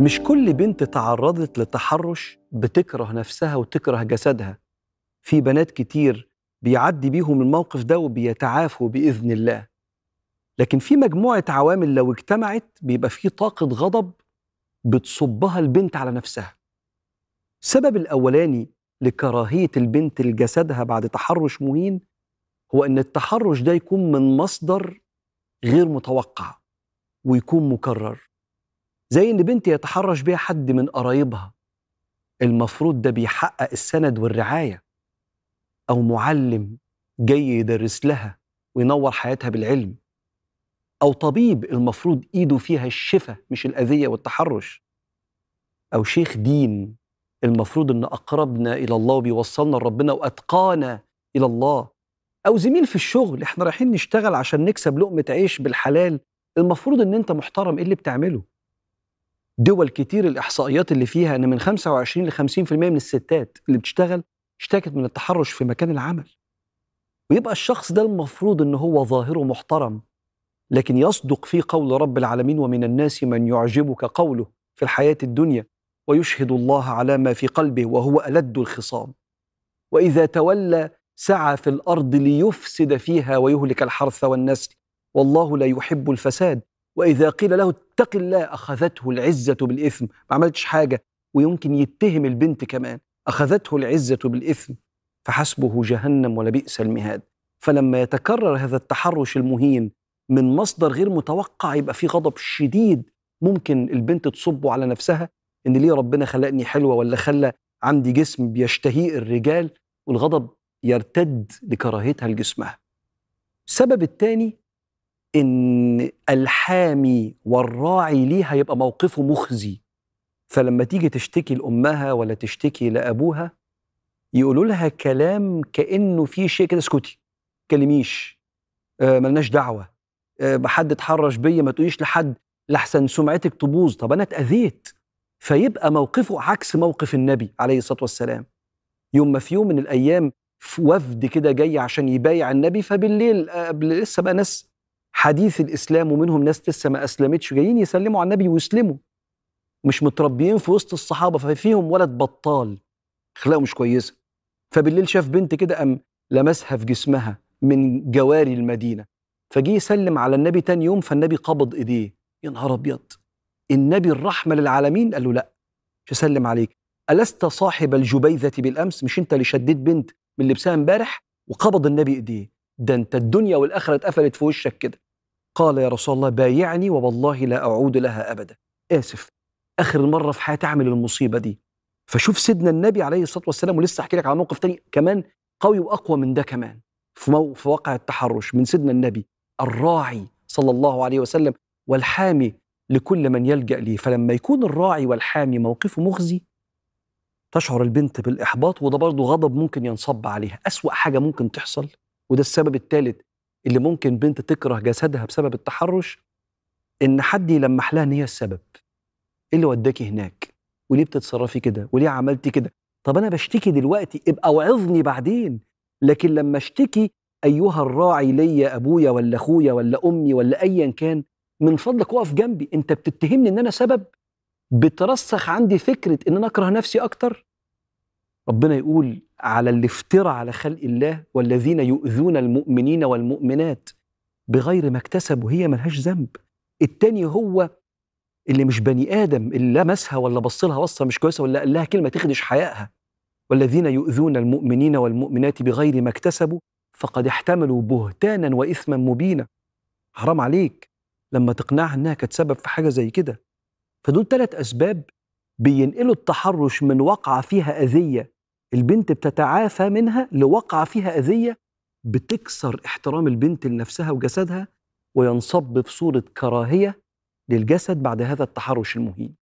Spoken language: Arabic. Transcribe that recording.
مش كل بنت تعرضت لتحرش بتكره نفسها وتكره جسدها. في بنات كتير بيعدي بيهم الموقف ده وبيتعافوا بإذن الله. لكن في مجموعة عوامل لو اجتمعت بيبقى في طاقة غضب بتصبها البنت على نفسها. السبب الأولاني لكراهية البنت لجسدها بعد تحرش مهين هو إن التحرش ده يكون من مصدر غير متوقع ويكون مكرر. زي إن بنت يتحرش بيها حد من قرايبها. المفروض ده بيحقق السند والرعاية. أو معلم جاي يدرس لها وينور حياتها بالعلم. أو طبيب المفروض إيده فيها الشفاء مش الأذية والتحرش. أو شيخ دين المفروض إن أقربنا إلى الله وبيوصلنا لربنا وأتقانا إلى الله. أو زميل في الشغل إحنا رايحين نشتغل عشان نكسب لقمة عيش بالحلال. المفروض إن أنت محترم إيه اللي بتعمله؟ دول كتير الإحصائيات اللي فيها إن من 25 ل 50% من الستات اللي بتشتغل اشتكت من التحرش في مكان العمل. ويبقى الشخص ده المفروض إن هو ظاهره محترم لكن يصدق في قول رب العالمين ومن الناس من يعجبك قوله في الحياة الدنيا ويشهد الله على ما في قلبه وهو ألد الخصام. وإذا تولى سعى في الأرض ليفسد فيها ويهلك الحرث والنسل والله لا يحب الفساد. وإذا قيل له اتق الله أخذته العزة بالإثم. ما عملتش حاجة. ويمكن يتهم البنت كمان. أخذته العزة بالإثم. فحسبه جهنم ولبئس المهاد. فلما يتكرر هذا التحرش المهين من مصدر غير متوقع يبقى في غضب شديد ممكن البنت تصبه على نفسها. إن ليه ربنا خلقني حلوة ولا خلى عندي جسم بيشتهيه الرجال؟ والغضب يرتد لكراهيتها لجسمها. السبب الثاني إن الحامي والراعي ليها يبقى موقفه مخزي. فلما تيجي تشتكي لأمها ولا تشتكي لأبوها يقولوا لها كلام كأنه في شيء كده اسكتي كلميش آه ملناش دعوة آه حد اتحرش بيا ما تقوليش لحد لحسن سمعتك تبوظ. طب أنا اتأذيت. فيبقى موقفه عكس موقف النبي عليه الصلاة والسلام. يوم ما في يوم من الأيام في وفد كده جاي عشان يبايع النبي فبالليل قبل لسه بقى ناس حديث الإسلام ومنهم ناس لسه ما أسلمتش جايين يسلموا على النبي ويسلموا. مش متربيين في وسط الصحابة ففيهم ولد بطال أخلاقه مش كويسة. فبالليل شاف بنت كده قام لمسها في جسمها من جواري المدينة. فجه يسلم على النبي تاني يوم فالنبي قبض إيديه. يا نهار أبيض! النبي الرحمة للعالمين؟ قال له لا. مش هسلم عليك؟ ألست صاحب الجبيذة بالأمس؟ مش أنت اللي شديت بنت من لبسها امبارح وقبض النبي إيديه؟ ده أنت الدنيا والآخرة اتقفلت في وشك كده. قال يا رسول الله بايعني ووالله لا أعود لها أبدا. آسف. آخر مرة في حياتي أعمل المصيبة دي. فشوف سيدنا النبي عليه الصلاة والسلام ولسه أحكي لك على موقف تاني كمان قوي وأقوى من ده كمان. في, في واقع التحرش من سيدنا النبي الراعي صلى الله عليه وسلم والحامي لكل من يلجأ ليه. فلما يكون الراعي والحامي موقفه مخزي تشعر البنت بالإحباط وده برضه غضب ممكن ينصب عليها. أسوأ حاجة ممكن تحصل وده السبب الثالث اللي ممكن بنت تكره جسدها بسبب التحرش إن حد يلمح لها إن هي السبب. إيه اللي وداكي هناك؟ وليه بتتصرفي كده؟ وليه عملتي كده؟ طب أنا بشتكي دلوقتي ابقى وعظني بعدين. لكن لما أشتكي أيها الراعي ليا أبويا ولا أخويا ولا أمي ولا أيا كان من فضلك وقف جنبي. أنت بتتهمني إن أنا سبب؟ بترسخ عندي فكرة إن أنا أكره نفسي أكتر؟ ربنا يقول على اللي افترى على خلق الله والذين يؤذون المؤمنين والمؤمنات بغير ما اكتسبوا هي ملهاش ذنب. التاني هو اللي مش بني آدم اللي لمسها ولا بص لها بصه مش كويسة ولا قال لها كلمة تخدش حيائها. والذين يؤذون المؤمنين والمؤمنات بغير ما اكتسبوا فقد احتملوا بهتانا وإثما مبينا. حرام عليك. لما تقنعها إنها كانت سبب في حاجة زي كده. فدول ثلاث أسباب بينقلوا التحرش من وقعه فيها أذية البنت بتتعافى منها لوقعه فيها أذية بتكسر احترام البنت لنفسها وجسدها وينصب في صورة كراهية للجسد بعد هذا التحرش المهين.